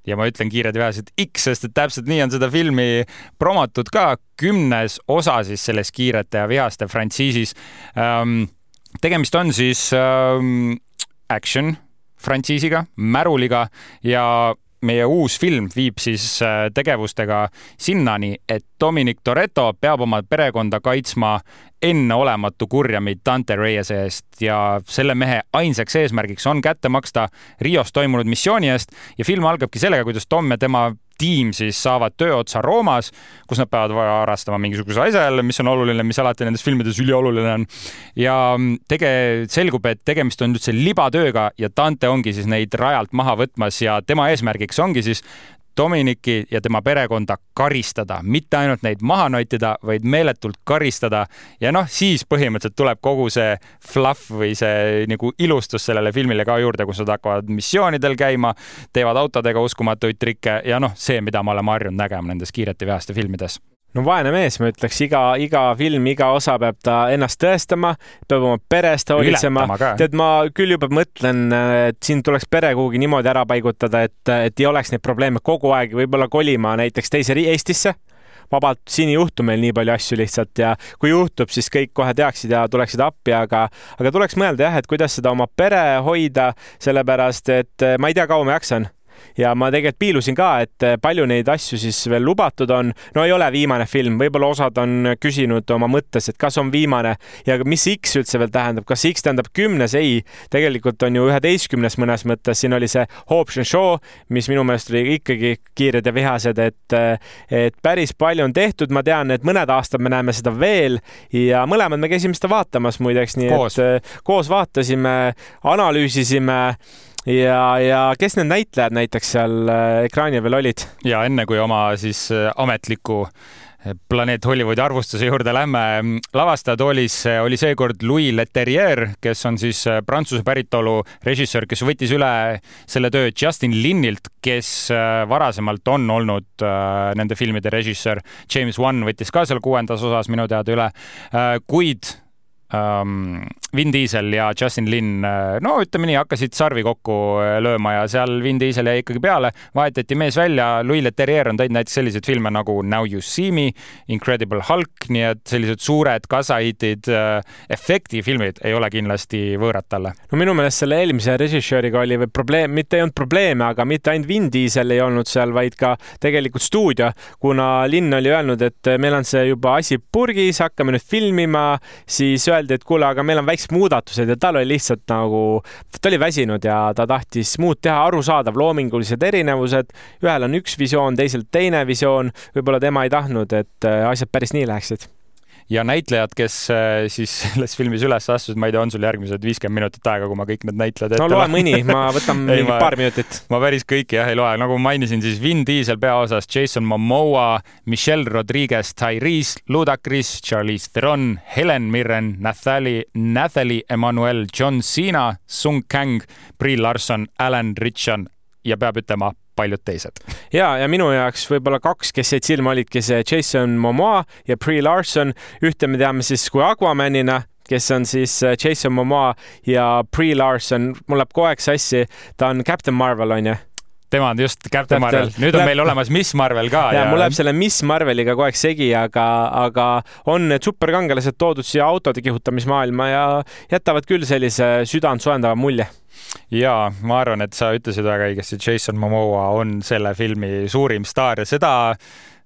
Speaker 1: ja ma ütlen kiired vihased X, sest et täpselt nii on seda filmi promotud ka, kümnes osa siis selles Kiirete ja vihaste frantsiisis ähm,. tegemist on siis ähm, action frantsiisiga, märuliga ja meie uus film viib siis äh, tegevustega sinnani, et Dominic Toretto peab oma perekonda kaitsma enneolematu kurjami Dante Reyese eest. Ja selle mehe ainsaks eesmärgiks on kätte maksta Rios toimunud missiooni eest. Ja film algabki sellega, kuidas Tom ja tema tiim siis saavad tööotsa Roomas, kus nad peavad varastama mingisuguse asja jälle, mis on oluline, mis alati nendes filmides ülioluline on. ja tege-, selgub, et tegemist on üldse libatööga ja Dante ongi siis neid rajalt maha võtmas ja tema eesmärgiks ongi siis Dominiki ja tema perekonda karistada, mitte ainult neid maha notida, vaid meeletult karistada. ja noh, siis põhimõtteliselt tuleb kogu see fluff või see nagu ilustus sellele filmile ka juurde, kus nad hakkavad missioonidel käima, teevad autodega uskumatuid trikke ja noh, see, mida me oleme harjunud nägema nendes kiirete vihaste filmides
Speaker 2: no vaene mees, ma ütleks, iga, iga film, iga osa peab ta ennast tõestama, peab oma perest hoolitsema. tead, ma küll juba mõtlen, et siin tuleks pere kuhugi niimoodi ära paigutada, et, et ei oleks neid probleeme kogu aeg, võib-olla kolima näiteks teise Eestisse. Vabalt, siin ei juhtu meil nii palju asju lihtsalt ja kui juhtub, siis kõik kohe teaksid ja tuleksid appi, aga, aga tuleks mõelda jah, et kuidas seda oma pere hoida, sellepärast et ma ei tea, kaua ma jaksan ja ma tegelikult piilusin ka, et palju neid asju siis veel lubatud on. no ei ole viimane film, võib-olla osad on küsinud oma mõttes, et kas on viimane ja mis X üldse veel tähendab, kas X tähendab kümnes? ei, tegelikult on ju üheteistkümnes mõnes mõttes, siin oli see Hobbs and Shaw, mis minu meelest oli ikkagi kiired ja vihased, et, et päris palju on tehtud, ma tean, et mõned aastad me näeme seda veel ja mõlemad me käisime seda vaatamas muideks, nii koos. et koos vaatasime, analüüsisime ja, ja kes need näitlejad näiteks seal äh, ekraanil veel olid?
Speaker 1: ja enne kui oma siis äh, ametliku planeet Hollywoodi arvustuse juurde lähme. lavastajatoolis äh, oli seekord Louis Leterrier, kes on siis Prantsuse päritolu režissöör, kes võttis üle selle töö Justin Linnilt, kes varasemalt on olnud nende filmide režissöör. James Wan võttis ka seal kuuendas osas minu teada üle, kuid Vin Diesel ja Justin Lin, äh, no ütleme nii, hakkasid sarvi kokku äh, lööma ja seal Vin Diesel jäi ikkagi peale, vahetati mees välja. Louis Leterrier on teinud näiteks selliseid filme nagu Now you see me, Incredible Hulk, nii et sellised suured kasahitid, äh, efektifilmid ei ole kindlasti võõrad talle.
Speaker 2: no minu meelest selle eelmise režissööriga oli probleem, mitte ei olnud probleeme, aga mitte ainult Vin Diesel ei olnud seal, vaid ka tegelikult stuudio, kuna Linn oli öelnud, et meil on see juba asi purgis, hakkame nüüd filmima, siis öeldi, öeldi, et kuule, aga meil on väiksed muudatused ja tal oli lihtsalt nagu, ta oli väsinud ja ta tahtis muud teha, arusaadav, loomingulised erinevused. ühel on üks visioon, teisel teine visioon. võib-olla tema ei tahtnud, et äh, asjad päris nii läheksid
Speaker 1: ja näitlejad, kes äh, siis selles filmis üles astusid, ma ei tea, on sul järgmised viiskümmend minutit aega, kui ma kõik need näitlejad
Speaker 2: ette no loe mõni, ma võtan mingi ma, paar minutit.
Speaker 1: ma päris kõiki jah ei loe, nagu mainisin, siis Vin Diesel peaosas, Jason Momoa, Michelle Rodriguez, Tyrese Ludacris, Charlize Theron, Helen Mirren, Nathalie, Nathalie Emmanuel, John Cena, Sung Kang, Brie Larson, Alan Ritchson ja peab ütlema paljud teised.
Speaker 2: ja, ja minu jaoks võib-olla kaks, kes jäid silma, olidki see Jason Momoa ja Brie Larson. ühte me teame siis kui Aquamanina, kes on siis äh, Jason Momoa ja Brie Larson, mul läheb kogu aeg sassi, ta on Captain Marvel, onju
Speaker 1: tema on just Captain Marvel, nüüd on meil olemas Miss Marvel ka.
Speaker 2: ja, ja mul läheb selle Miss Marveliga kogu aeg segi, aga, aga on need superkangelased toodud siia autode kihutamismaailma ja jätavad küll sellise südant soojendava mulje
Speaker 1: ja ma arvan, et sa ütlesid väga õigesti, Jason Momoa on selle filmi suurim staar ja seda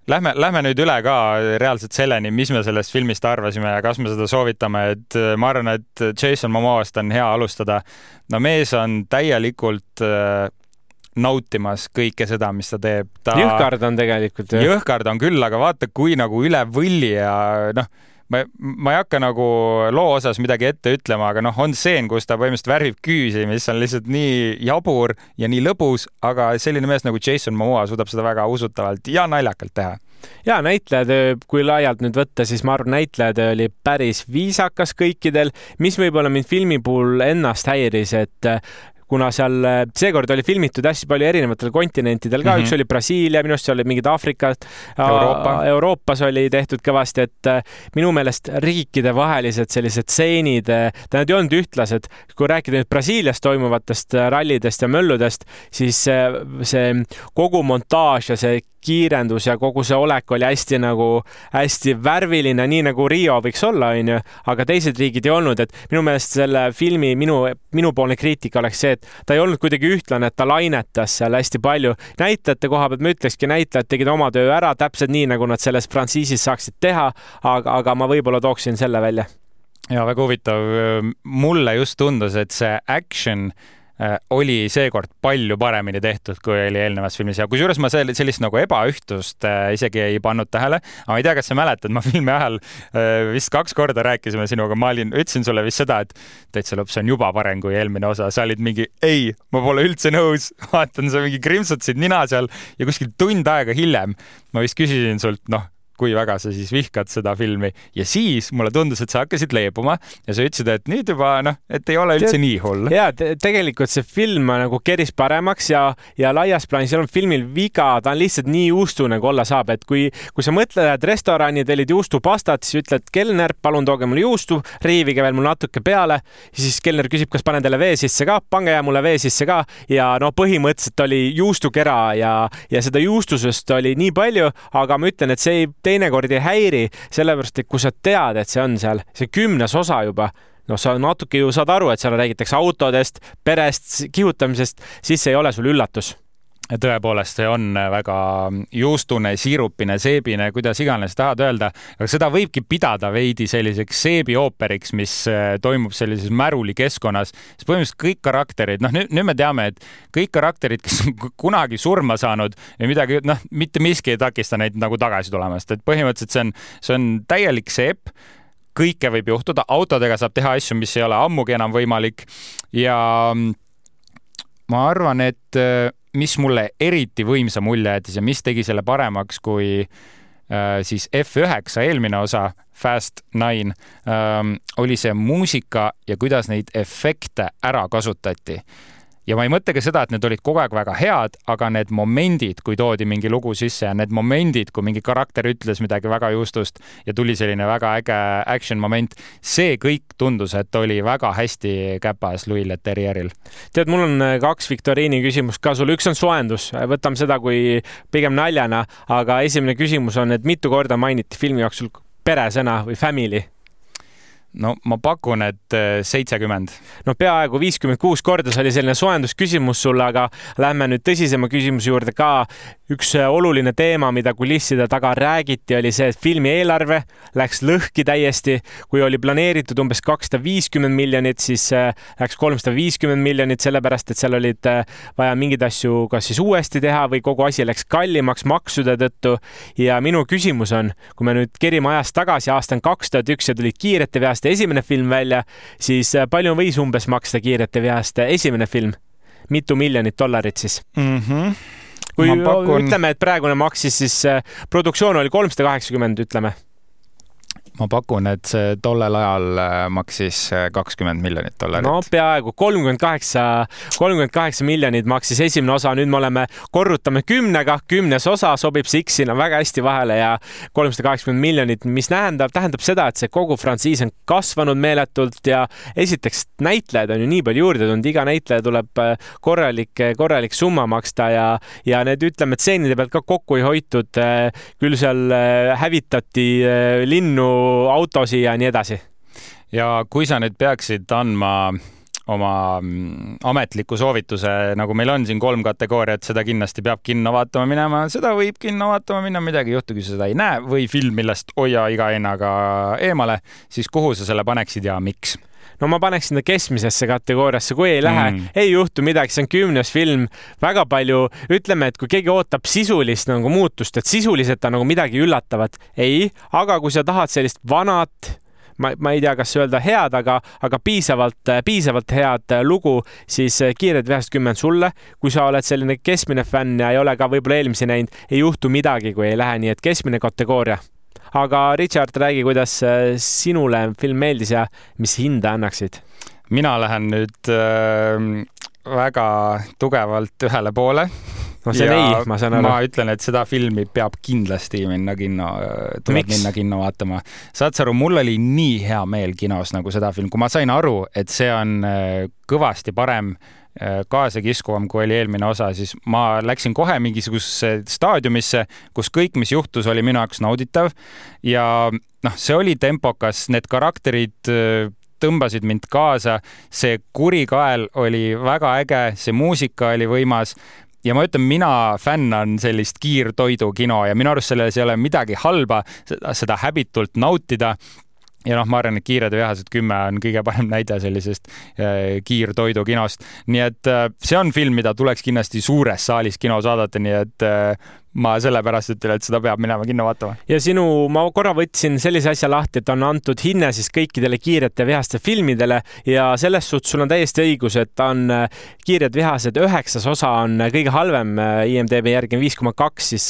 Speaker 1: Lähme, lähme nüüd üle ka reaalselt selleni, mis me sellest filmist arvasime ja kas me seda soovitame, et äh, ma arvan, et Jason Momoast on hea alustada. no mees on täielikult äh, nautimas kõike seda, mis ta teeb ta....
Speaker 2: jõhkard on tegelikult.
Speaker 1: jõhkard on küll, aga vaata, kui nagu üle võlli ja noh ma, ma ei hakka nagu loo osas midagi ette ütlema, aga noh, on stseen, kus ta põhimõtteliselt värvib küüsi, mis on lihtsalt nii jabur ja nii lõbus, aga selline mees nagu Jason Momoa suudab seda väga usutavalt ja naljakalt teha.
Speaker 2: Ja näitlejatöö, kui laialt nüüd võtta, siis ma arvan, näitlejatöö oli päris viisakas kõikidel, mis võib-olla mind filmi puhul ennast häiris, et kuna seal äh, seekord oli filmitud hästi palju erinevatel kontinentidel ka mm, -hmm. üks oli Brasiilia, minu arust seal olid mingid Aafrikat Euroopa., Euroopas oli tehtud kõvasti, et äh, minu meelest riikidevahelised sellised stseenid, äh, nad ei olnud ühtlased. kui rääkida nüüd Brasiilias toimuvatest rallidest ja mölludest, siis see, see kogu montaaž ja see kiirendus ja kogu see olek oli hästi nagu, hästi värviline, nii nagu Rio võiks olla, onju, aga teised riigid ei olnud, et minu meelest selle filmi minu, minupoolne kriitika oleks see, et ta ei olnud kuidagi ühtlane, et ta lainetas seal hästi palju. näitlejate koha pealt ma ütlekski, näitlejad tegid oma töö ära täpselt nii, nagu nad selles frantsiisis saaksid teha, aga, aga ma võib-olla tooksin selle välja
Speaker 1: ja väga huvitav, mulle just tundus, et see action oli seekord palju paremini tehtud, kui oli eelnevas filmis ja kusjuures ma sel-, sellist nagu ebaühtlust äh, isegi ei pannud tähele. aga ma ei tea, kas sa mäletad, ma filmi ajal äh, vist kaks korda rääkisime sinuga, ma olin, ütlesin sulle vist seda, et täitsa lõpp, see on juba parem kui eelmine osa, sa olid mingi ei, ma pole üldse nõus, vaatan, sa mingi krimpsutasid nina seal. Ja kuskil tund aega hiljem ma vist küsisin sult, noh kui väga sa siis vihkad seda filmi ja siis mulle tundus, et sa hakkasid leebuma ja sa ütlesid, et nüüd juba noh, et ei ole üldse Tead, nii hull.
Speaker 2: ja te tegelikult see film nagu keris paremaks ja, ja laias plaanis ei olnud filmil viga, ta on lihtsalt nii juustu nagu olla saab, et kui, kui sa mõtled, et restorani tellid juustupastat, siis ütled, kelner, palun tooge mulle juustu, riivige veel mul natuke peale. siis kelner küsib, kas panen teile vee sisse ka, pange ja mulle vee sisse ka ja no põhimõtteliselt oli juustukera ja, ja seda juustusest oli nii palju, aga ma ütlen, et see ei teinekord ei häiri, sellepärast et kui sa tead, et see on seal, see kümnes osa juba, noh, sa natuke ju saad aru, et seal räägitakse autodest, perest, kihutamisest, siis see ei ole sul üllatus
Speaker 1: tõepoolest, see on väga juustune, siirupine, seebine, kuidas iganes tahad öelda, aga seda võibki pidada veidi selliseks seebiooperiks, mis äh, toimub sellises märulikeskkonnas. sest põhimõtteliselt kõik karakterid, noh nüüd, nüüd me teame, et kõik karakterid, kes on kunagi surma saanud ja midagi, noh, mitte miski ei takista neid nagu tagasi tulemast, et põhimõtteliselt see on, see on täielik seep. Kõike võib juhtuda, autodega saab teha asju, mis ei ole ammugi enam võimalik. Ja mm, ma arvan, et äh, mis mulle eriti võimsa mulje jättis ja mis tegi selle paremaks kui äh, siis F9 eelmine osa, Fast Nine ähm,, oli see muusika ja kuidas neid efekte ära kasutati ja ma ei mõtle ka seda, et need olid kogu aeg väga head, aga need momendid, kui toodi mingi lugu sisse ja need momendid, kui mingi karakter ütles midagi väga juustust ja tuli selline väga äge action moment, see kõik tundus, et oli väga hästi käpas Louis Leterrieril.
Speaker 2: tead, mul on äh, kaks viktoriini küsimust ka sulle, üks on soojendus, võtame seda kui pigem naljana, aga esimene küsimus on, et mitu korda mainiti filmi jooksul peresõna või family
Speaker 1: no ma pakun, et äh, seitsekümmend.
Speaker 2: no peaaegu viiskümmend kuus korda, see oli selline soojendusküsimus sulle, aga lähme nüüd tõsisema küsimuse juurde ka. üks äh, oluline teema, mida kulisside taga räägiti, oli see, et filmi eelarve läks lõhki täiesti. kui oli planeeritud umbes kakssada viiskümmend miljonit, siis äh, läks kolmsada viiskümmend miljonit, sellepärast et seal olid vaja mingeid asju kas siis uuesti teha või kogu asi läks kallimaks maksude tõttu. ja minu küsimus on, kui me nüüd kerime ajas tagasi, aasta on kaks tuhat üks ja tulid kiirete veast aasta esimene film välja, siis äh, palju võis umbes maksta Kiirete veast esimene film? mitu miljonit dollarit siis
Speaker 1: mm? -hmm.
Speaker 2: kui pakun... ütleme, et praegune maksis siis, äh, produktsioon oli kolmsada kaheksakümmend, ütleme
Speaker 1: ma pakun, et see tollel ajal äh, maksis äh, kakskümmend miljonit dollarit.
Speaker 2: no peaaegu kolmkümmend kaheksa, kolmkümmend kaheksa miljonit maksis esimene osa, nüüd me oleme, korrutame kümnega, kümnes osa sobib Six sinna väga hästi vahele ja kolmsada kaheksakümmend miljonit, mis tähendab, tähendab seda, et see kogu frantsiis on kasvanud meeletult ja esiteks näitlejaid on ju nii palju juurde tulnud, iga näitleja tuleb äh, korralik, korralik summa maksta ja, ja need, ütleme, tseenide pealt ka kokku ei hoitud. küll seal hävitati linnu autosid ja nii edasi.
Speaker 1: ja kui sa nüüd peaksid andma oma mm, ametliku soovituse, nagu meil on siin kolm kategooriat, seda kindlasti peab kinno vaatama minema, seda võib kinno vaatama minna, midagi ei juhtu, kui sa seda ei näe või film, millest hoia iga hinnaga eemale, siis kuhu sa selle paneksid ja miks?
Speaker 2: No ma paneksin ta keskmisesse kategooriasse, kui ei lähe. Mm., ei juhtu midagi, see on kümnes film, väga palju, ütleme, et kui keegi ootab sisulist nagu muutust, et sisuliselt on nagu midagi üllatavat, ei, aga kui sa tahad sellist vanat ma, ma ei tea, kas öelda head, aga, aga piisavalt, piisavalt head lugu, siis Kiired vihased kümmend sulle. kui sa oled selline keskmine fänn ja ei ole ka võib-olla eelmisi näinud, ei juhtu midagi, kui ei lähe, nii et keskmine kategooria aga Richard, räägi, kuidas äh, sinule film meeldis ja mis hinde annaksid?
Speaker 1: mina lähen nüüd äh, väga tugevalt ühele poole.
Speaker 2: No see on ei, ma saan aru.
Speaker 1: ma ütlen, et seda filmi peab kindlasti minna kinno, tuleb Miks? minna kinno vaatama. saad sa aru, mul oli nii hea meel kinos nagu seda film, kui ma sain aru, et see on äh, kõvasti parem äh, kaasakiskuvam, kui oli eelmine osa, siis ma läksin kohe mingisugusesse staadiumisse, kus kõik, mis juhtus, oli minu jaoks nauditav ja noh, see oli tempokas, need karakterid äh, tõmbasid mind kaasa, see kurikael oli väga äge, see muusika oli võimas ja ma ütlen, mina fännan sellist kiirtoidukino ja minu arust selles ei ole midagi halba, seda häbitult nautida ja noh, ma arvan, et Kiired vihased kümme on kõige parem näide sellisest äh, kiirtoidukinost. nii et äh, see on film, mida tuleks kindlasti suures saalis kinos vaadata, nii et äh, ma sellepärast ütlen, et seda peab minema kinno vaatama.
Speaker 2: ja sinu, ma korra võtsin sellise asja lahti, et on antud hinne siis kõikidele kiirete vihaste filmidele ja selles suhtes sul on täiesti õigus, et on äh, Kiired vihased üheksas osa on äh, kõige halvem äh, IMDB järgi on viis koma kaks, siis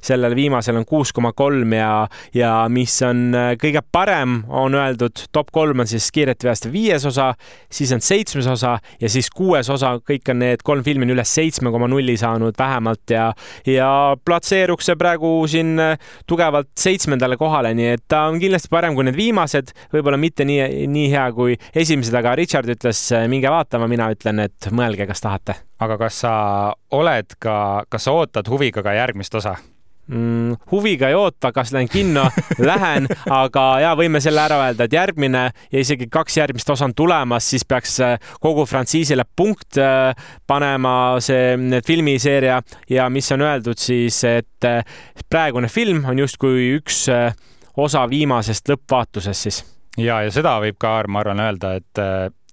Speaker 2: sellel viimasel on kuus koma kolm ja, ja mis on kõige parem, on öeldud, top kolm on siis Kiirete vihaste viies osa, siis on seitsmes osa ja siis kuues osa, kõik on need kolm filmi on üle seitsme koma nulli saanud vähemalt ja, ja platseeruks see praegu siin äh, tugevalt seitsmendale kohale, nii et ta on kindlasti parem kui need viimased, võib-olla mitte nii, nii hea kui esimesed, aga Richard ütles, äh, minge vaatama, mina ütlen, et mõelge, kas tahate.
Speaker 1: aga kas sa oled ka, kas sa ootad huviga ka järgmist osa?
Speaker 2: Mm, huviga ei oota, kas lähen kinno lähen, aga ja võime selle ära öelda, et järgmine ja isegi kaks järgmist osa on tulemas, siis peaks äh, kogu frantsiisile punkt äh, panema see filmiseeria ja mis on öeldud siis, et äh, praegune film on justkui üks osa viimasest lõppvaatusest siis.
Speaker 1: Ja, ja seda võib ka, ma arvan, öelda, et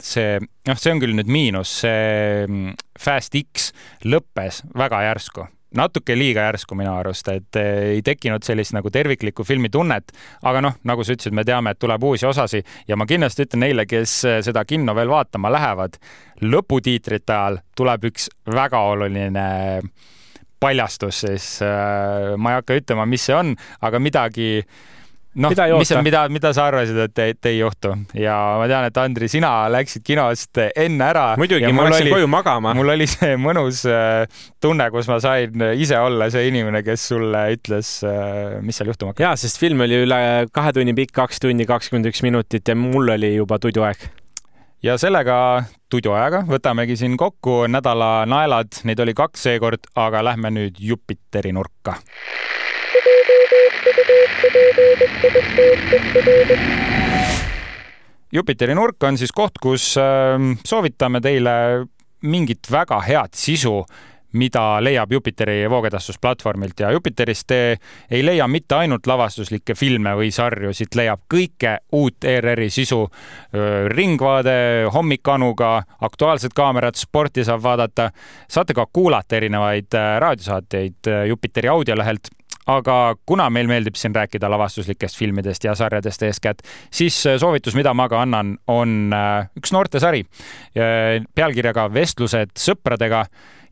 Speaker 1: see, noh, see on küll nüüd miinus, see mm, Fast X lõppes väga järsku natuke liiga järsku minu arust, et eh, ei tekkinud sellist nagu terviklikku filmi tunnet. aga noh, nagu sa ütlesid, me teame, et tuleb uusi osasi ja ma kindlasti ütlen neile, kes eh, seda kinno veel vaatama lähevad, lõputiitrite ajal tuleb üks väga oluline paljastus, siis äh, ma ei hakka ütlema, mis see on, aga midagi noh, mis, mida, mida sa arvasid, et, et ei juhtu ja ma tean, et Andri, sina läksid kinost enne ära.
Speaker 2: muidugi, ma läksin oli, koju magama.
Speaker 1: mul oli see mõnus äh, tunne, kus ma sain ise olla see inimene, kes sulle ütles, äh, mis seal juhtuma
Speaker 2: hakkab. ja, sest film oli üle kahe tunni pikk, kaks tundi kakskümmend üks minutit ja mul oli juba tuduaeg
Speaker 1: ja sellega tuduajaga võtamegi siin kokku nädala naelad, neid oli kaks seekord, aga lähme nüüd Jupiteri nurka Jupiteri nurk on siis koht, kus ähm, soovitame teile mingit väga head sisu, mida leiab Jupiteri voogedastusplatvormilt ja Jupiterist te ei leia mitte ainult lavastuslikke filme või sarju, siit leiab kõike uut ERR-i sisu. ringvaade hommikanuga, Aktuaalsed kaamerad, sporti saab vaadata, saate ka kuulata erinevaid äh, raadiosaateid äh, Jupiteri audiolehelt aga kuna meil meeldib siin rääkida lavastuslikest filmidest ja sarjadest eeskätt, siis äh, soovitus, mida ma ka annan, on äh, üks noortesari. Äh, pealkirjaga Vestlused sõpradega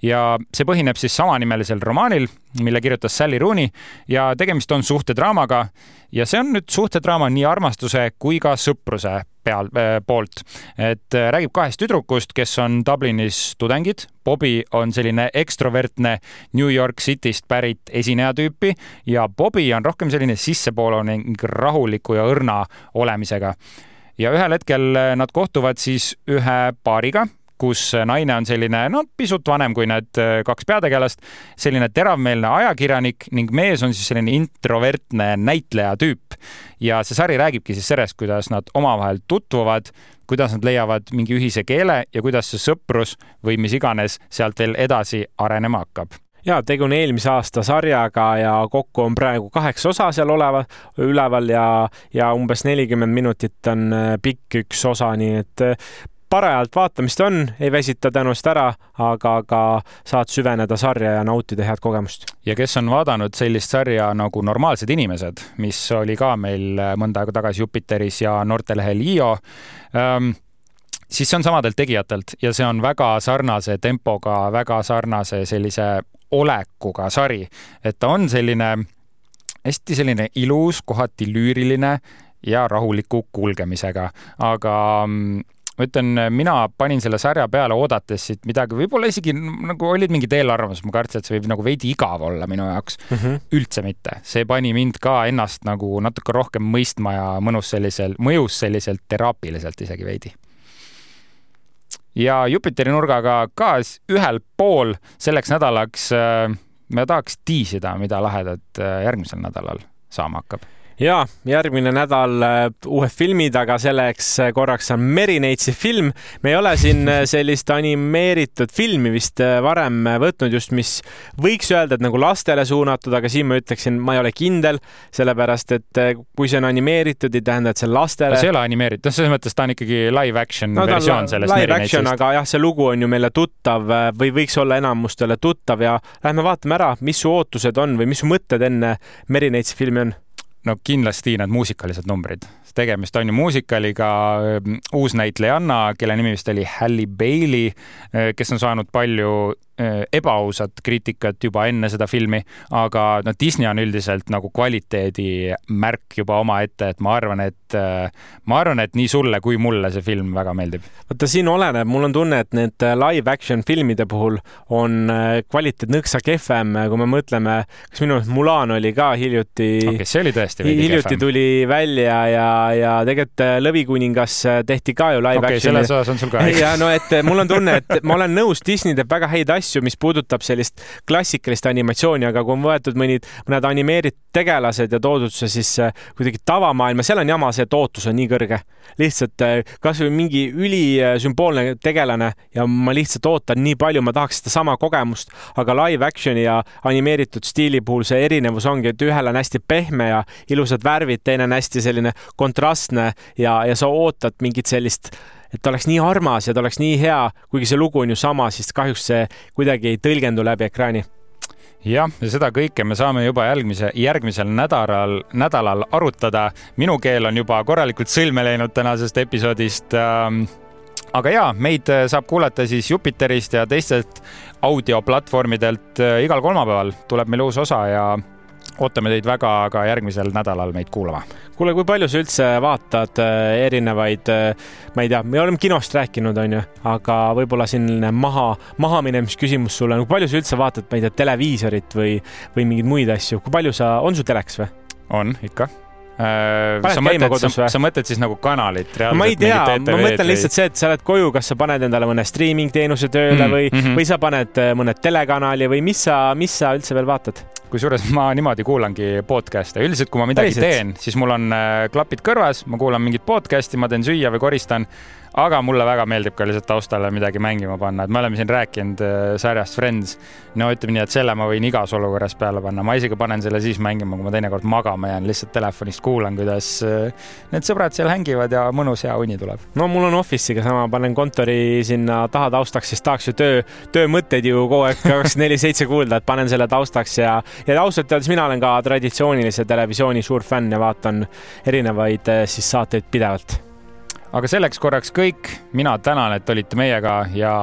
Speaker 1: ja see põhineb siis samanimelisel romaanil, mille kirjutas Sally Rooney ja tegemist on suhtedraamaga ja see on nüüd suhtedraama nii armastuse kui ka sõpruse peal äh,, poolt. et äh, räägib kahest tüdrukust, kes on Dublinis tudengid. Bobby on selline ekstrovertne New York Cityst pärit esineja tüüpi ja Bobby on rohkem selline sissepoole ning rahuliku ja õrna olemisega ja ühel hetkel nad kohtuvad siis ühe paariga, kus naine on selline, no pisut vanem kui need äh, kaks peategelast, selline teravmeelne ajakirjanik ning mees on siis selline introvertne näitleja tüüp. ja see sari räägibki siis sellest, kuidas nad omavahel tutvuvad, kuidas nad leiavad mingi ühise keele ja kuidas see sõprus või mis iganes sealt veel edasi arenema hakkab
Speaker 2: ja tegu on eelmise aasta sarjaga ja kokku on praegu kaheksa osa seal oleva, üleval ja, ja umbes nelikümmend minutit on äh, pikk üks osa, nii et parajalt vaatamist on, ei väsita tänust ära, aga ka saad süveneda sarja ja nautida head kogemust.
Speaker 1: ja kes on vaadanud sellist sarja nagu Normaalsed inimesed, mis oli ka meil mõnda aega tagasi Jupiteris ja noortelehel IO ähm,, siis see on samadelt tegijatelt ja see on väga sarnase tempoga, väga sarnase sellise olekuga sari, et ta on selline hästi selline ilus, kohati lüüriline ja rahuliku kulgemisega, aga mm, ma ütlen, mina panin selle sarja peale oodates siit midagi, võib-olla isegi nagu olid mingid eelarvamused, ma kartsin, et see võib nagu veidi igav olla minu jaoks mm. -hmm. üldse mitte, see pani mind ka ennast nagu natuke rohkem mõistma ja mõnus sellisel, mõjus selliselt teraapiliselt isegi veidi. ja Jupiteri nurgaga ka ühel pool selleks nädalaks äh, ma tahaks tiisida, mida lahedat äh, järgmisel nädalal saama hakkab
Speaker 2: ja järgmine nädal äh, uued filmid, aga selleks äh, korraks on Merineitsi film. me ei ole siin äh, sellist animeeritud filmi vist varem võtnud just, mis võiks öelda, et nagu lastele suunatud, aga siin ma ütleksin, ma ei ole kindel, sellepärast et kui see on animeeritud, ei tähenda, et see on lastele.
Speaker 1: see ei ole animeeritud, selles mõttes ta on ikkagi live action no, versioon sellest
Speaker 2: live action, aga jah, see lugu on ju meile tuttav või võiks olla enamustele tuttav ja lähme vaatame ära, mis su ootused on või mis su mõtted enne Merineitsi filmi on
Speaker 1: no kindlasti need muusikalised numbrid. tegemist on ju muusikaliga, mm, uus näitlejanna, kelle nimi vist oli Halle Bailey, eh, kes on saanud palju ebaausat kriitikat juba enne seda filmi, aga no Disney on üldiselt nagu kvaliteedimärk juba omaette, et ma arvan, et eh, ma arvan, et nii sulle kui mulle see film väga meeldib.
Speaker 2: vaata, siin oleneb, mul on tunne, et need live action filmide puhul on kvaliteet nõksa kehvem, kui me mõtleme, kas minu meelest Mulan oli ka hiljuti
Speaker 1: okay, see oli tõesti veidi
Speaker 2: hiljuti kehvem. tuli välja ja, ja tegelikult äh, Lõvikuningas äh, tehti ka ju live
Speaker 1: okay,
Speaker 2: action'i.
Speaker 1: selles osas on sul ka
Speaker 2: õigus. ja no, et äh, mul on tunne, et ma olen nõus, Disney teeb väga häid asju asju, mis puudutab sellist klassikalist animatsiooni, aga kui on võetud mõnid, mõned animeeritud tegelased ja toodud see siis äh, kuidagi tavamaailma, seal on jama see, et ootus on nii kõrge. lihtsalt äh, kasvõi mingi ülisümboolne tegelane ja ma lihtsalt ootan nii palju, ma tahaks sedasama kogemust, aga live action'i ja animeeritud stiili puhul see erinevus ongi, et ühel on hästi pehme ja ilusad värvid, teine on hästi selline kontrastne ja, ja sa ootad mingit sellist et ta oleks nii armas ja ta oleks nii hea, kuigi see lugu on ju sama, siis kahjuks see kuidagi ei tõlgendu läbi ekraani
Speaker 1: jah, ja seda kõike me saame juba järgmise, järgmisel nädalal, nädalal arutada. minu keel on juba korralikult sõlme läinud tänasest episoodist ähm, aga ja, meid äh, saab kuulata siis Jupiterist ja teistelt audioplatvormidelt äh, igal kolmapäeval tuleb meil uus osa ja ootame teid väga ka järgmisel nädalal meid kuulama.
Speaker 2: kuule, kui palju sa üldse vaatad äh, erinevaid, ma ei tea, me oleme kinost rääkinud, onju, aga võib-olla selline maha, mahaminemist sulle, kui palju sa üldse vaatad, ma ei tea, televiisorit või, või mingeid muid asju, kui palju sa, on sul teleks või?
Speaker 1: on ikka Äh, sa mõtled, sa, sa mõtled siis nagu kanalit
Speaker 2: reaalselt? ma ei tea, ma mõtlen lihtsalt see, et sa oled koju, kas sa paned endale mõne streaming teenuse tööle mm, või mm, -hmm. või sa paned äh, mõne telekanali või mis sa, mis sa üldse veel vaatad?
Speaker 1: kusjuures ma niimoodi kuulangi podcast'e, üldiselt kui ma midagi Päriselt? teen, siis mul on äh, klapid kõrvas, ma kuulan mingit podcast'i, ma teen süüa või koristan aga mulle väga meeldib ka lihtsalt taustale midagi mängima panna, et me oleme siin rääkinud äh, sarjast Friends. no ütleme nii, et selle ma võin igas olukorras peale panna, ma isegi panen selle siis mängima, kui ma teinekord magama jään, lihtsalt telefonist kuulan, kuidas äh, need sõbrad seal hängivad ja mõnus hea uni tuleb.
Speaker 2: no mul on Office'iga sama, panen kontori sinna taha taustaks, siis tahaks ju töö, töömõtteid ju kogu aeg kakskümmend neli seitse kuulda, et panen selle taustaks ja, ja ausalt öeldes mina olen ka traditsioonilise televisiooni suur fänn ja vaatan erinevaid äh, siis saateid pidevalt
Speaker 1: aga selleks korraks kõik, mina tänan, et olite meiega ja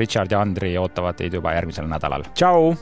Speaker 1: Richard ja Andri ootavad teid juba järgmisel nädalal.
Speaker 2: tšau